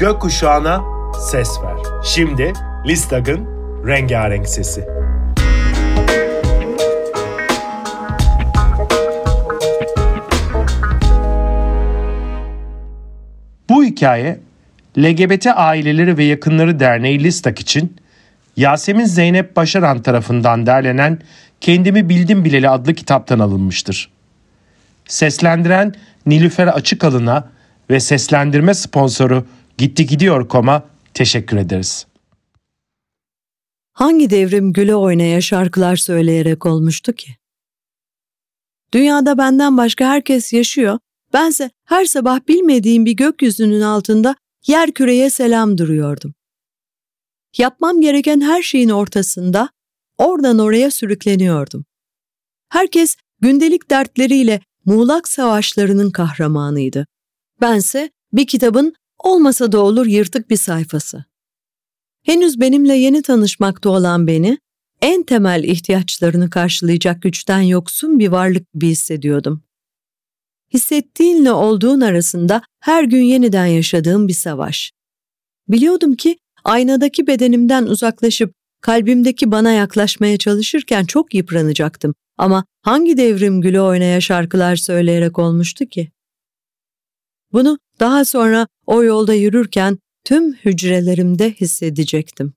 gökkuşağına ses ver. Şimdi Listag'ın rengarenk sesi. Bu hikaye LGBT Aileleri ve Yakınları Derneği Listak için Yasemin Zeynep Başaran tarafından derlenen Kendimi Bildim Bileli adlı kitaptan alınmıştır. Seslendiren Nilüfer Açıkalın'a ve seslendirme sponsoru Gitti Gidiyor Kom'a teşekkür ederiz. Hangi devrim güle oynaya şarkılar söyleyerek olmuştu ki? Dünyada benden başka herkes yaşıyor, bense her sabah bilmediğim bir gökyüzünün altında yer küreye selam duruyordum. Yapmam gereken her şeyin ortasında oradan oraya sürükleniyordum. Herkes gündelik dertleriyle muğlak savaşlarının kahramanıydı. Bense bir kitabın olmasa da olur yırtık bir sayfası. Henüz benimle yeni tanışmakta olan beni, en temel ihtiyaçlarını karşılayacak güçten yoksun bir varlık gibi hissediyordum. Hissettiğinle olduğun arasında her gün yeniden yaşadığım bir savaş. Biliyordum ki aynadaki bedenimden uzaklaşıp kalbimdeki bana yaklaşmaya çalışırken çok yıpranacaktım ama hangi devrim gülü oynaya şarkılar söyleyerek olmuştu ki? Bunu daha sonra o yolda yürürken tüm hücrelerimde hissedecektim.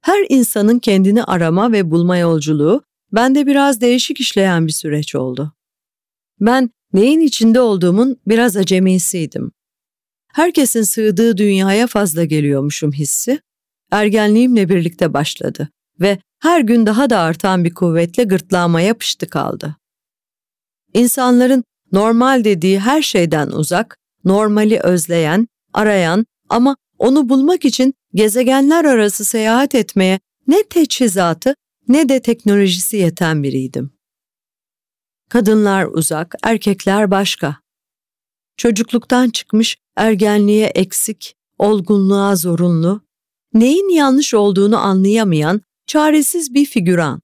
Her insanın kendini arama ve bulma yolculuğu bende biraz değişik işleyen bir süreç oldu. Ben neyin içinde olduğumun biraz acemisiydim. Herkesin sığdığı dünyaya fazla geliyormuşum hissi, ergenliğimle birlikte başladı ve her gün daha da artan bir kuvvetle gırtlağıma yapıştı kaldı. İnsanların normal dediği her şeyden uzak, normali özleyen, arayan ama onu bulmak için gezegenler arası seyahat etmeye ne teçhizatı ne de teknolojisi yeten biriydim. Kadınlar uzak, erkekler başka. Çocukluktan çıkmış, ergenliğe eksik, olgunluğa zorunlu, neyin yanlış olduğunu anlayamayan, çaresiz bir figüran.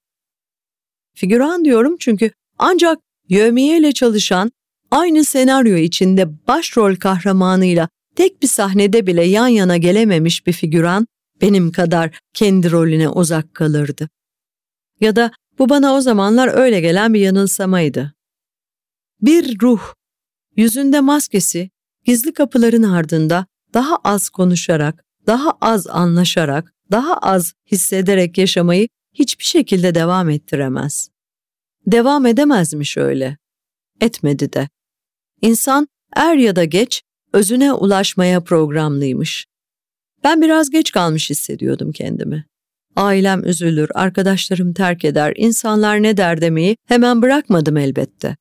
Figüran diyorum çünkü ancak yövmiyeyle çalışan, aynı senaryo içinde başrol kahramanıyla tek bir sahnede bile yan yana gelememiş bir figüran benim kadar kendi rolüne uzak kalırdı. Ya da bu bana o zamanlar öyle gelen bir yanılsamaydı. Bir ruh, yüzünde maskesi, gizli kapıların ardında daha az konuşarak, daha az anlaşarak, daha az hissederek yaşamayı hiçbir şekilde devam ettiremez. Devam edemezmiş öyle. Etmedi de. İnsan er ya da geç özüne ulaşmaya programlıymış. Ben biraz geç kalmış hissediyordum kendimi. Ailem üzülür, arkadaşlarım terk eder, insanlar ne der demeyi hemen bırakmadım elbette.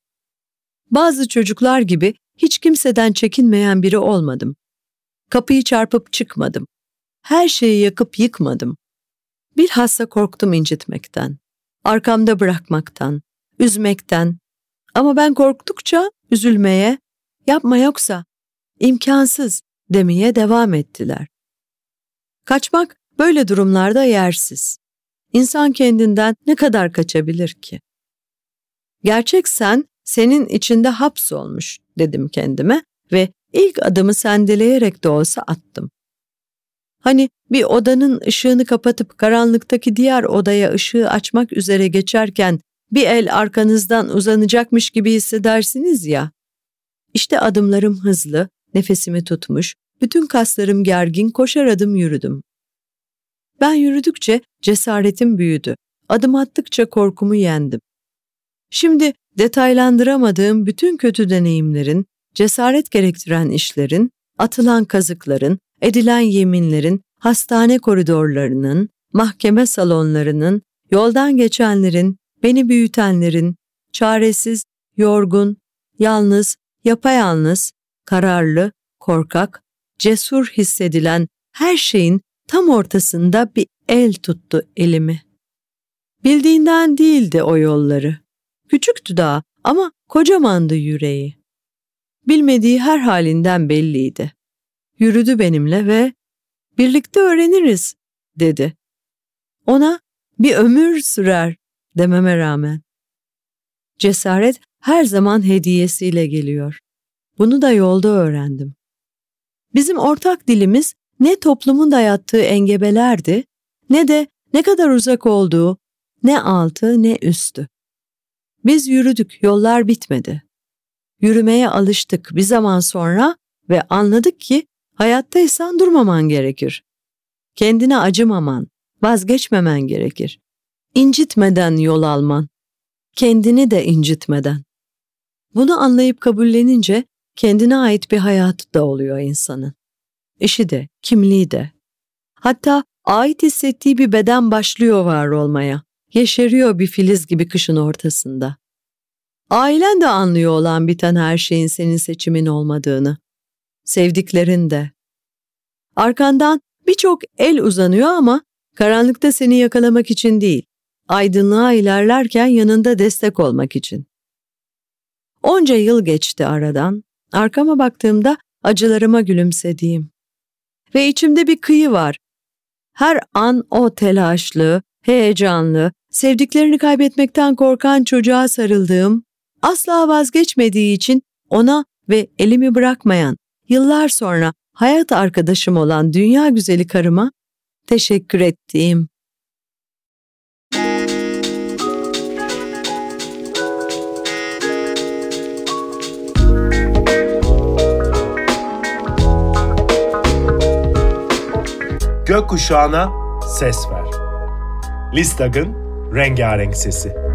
Bazı çocuklar gibi hiç kimseden çekinmeyen biri olmadım. Kapıyı çarpıp çıkmadım. Her şeyi yakıp yıkmadım. Bilhassa korktum incitmekten, arkamda bırakmaktan, üzmekten. Ama ben korktukça üzülmeye, yapma yoksa, imkansız demeye devam ettiler. Kaçmak böyle durumlarda yersiz. İnsan kendinden ne kadar kaçabilir ki? Gerçek sen senin içinde hapsolmuş dedim kendime ve ilk adımı sendeleyerek de olsa attım. Hani bir odanın ışığını kapatıp karanlıktaki diğer odaya ışığı açmak üzere geçerken bir el arkanızdan uzanacakmış gibi hissedersiniz ya. İşte adımlarım hızlı, nefesimi tutmuş, bütün kaslarım gergin koşar adım yürüdüm. Ben yürüdükçe cesaretim büyüdü. Adım attıkça korkumu yendim. Şimdi detaylandıramadığım bütün kötü deneyimlerin, cesaret gerektiren işlerin, atılan kazıkların, edilen yeminlerin, hastane koridorlarının, mahkeme salonlarının, yoldan geçenlerin, beni büyütenlerin, çaresiz, yorgun, yalnız, yapayalnız, kararlı, korkak, cesur hissedilen her şeyin tam ortasında bir el tuttu elimi. Bildiğinden değildi o yolları. Küçüktü daha ama kocamandı yüreği. Bilmediği her halinden belliydi. Yürüdü benimle ve birlikte öğreniriz dedi. Ona bir ömür sürer dememe rağmen. Cesaret her zaman hediyesiyle geliyor. Bunu da yolda öğrendim. Bizim ortak dilimiz ne toplumun dayattığı engebelerdi ne de ne kadar uzak olduğu, ne altı ne üstü. Biz yürüdük, yollar bitmedi. Yürümeye alıştık bir zaman sonra ve anladık ki hayattaysan durmaman gerekir. Kendine acımaman, vazgeçmemen gerekir. İncitmeden yol alman. Kendini de incitmeden. Bunu anlayıp kabullenince kendine ait bir hayat da oluyor insanın. İşi de, kimliği de. Hatta ait hissettiği bir beden başlıyor var olmaya. Yeşeriyor bir filiz gibi kışın ortasında. Ailen de anlıyor olan biten her şeyin senin seçimin olmadığını. Sevdiklerin de. Arkandan birçok el uzanıyor ama karanlıkta seni yakalamak için değil, aydınlığa ilerlerken yanında destek olmak için. Onca yıl geçti aradan, arkama baktığımda acılarıma gülümsediğim. Ve içimde bir kıyı var. Her an o telaşlı, heyecanlı, sevdiklerini kaybetmekten korkan çocuğa sarıldığım, asla vazgeçmediği için ona ve elimi bırakmayan, yıllar sonra hayat arkadaşım olan dünya güzeli karıma teşekkür ettiğim. Gökkuşağına ses ver. Listag'ın rengarenk sesi.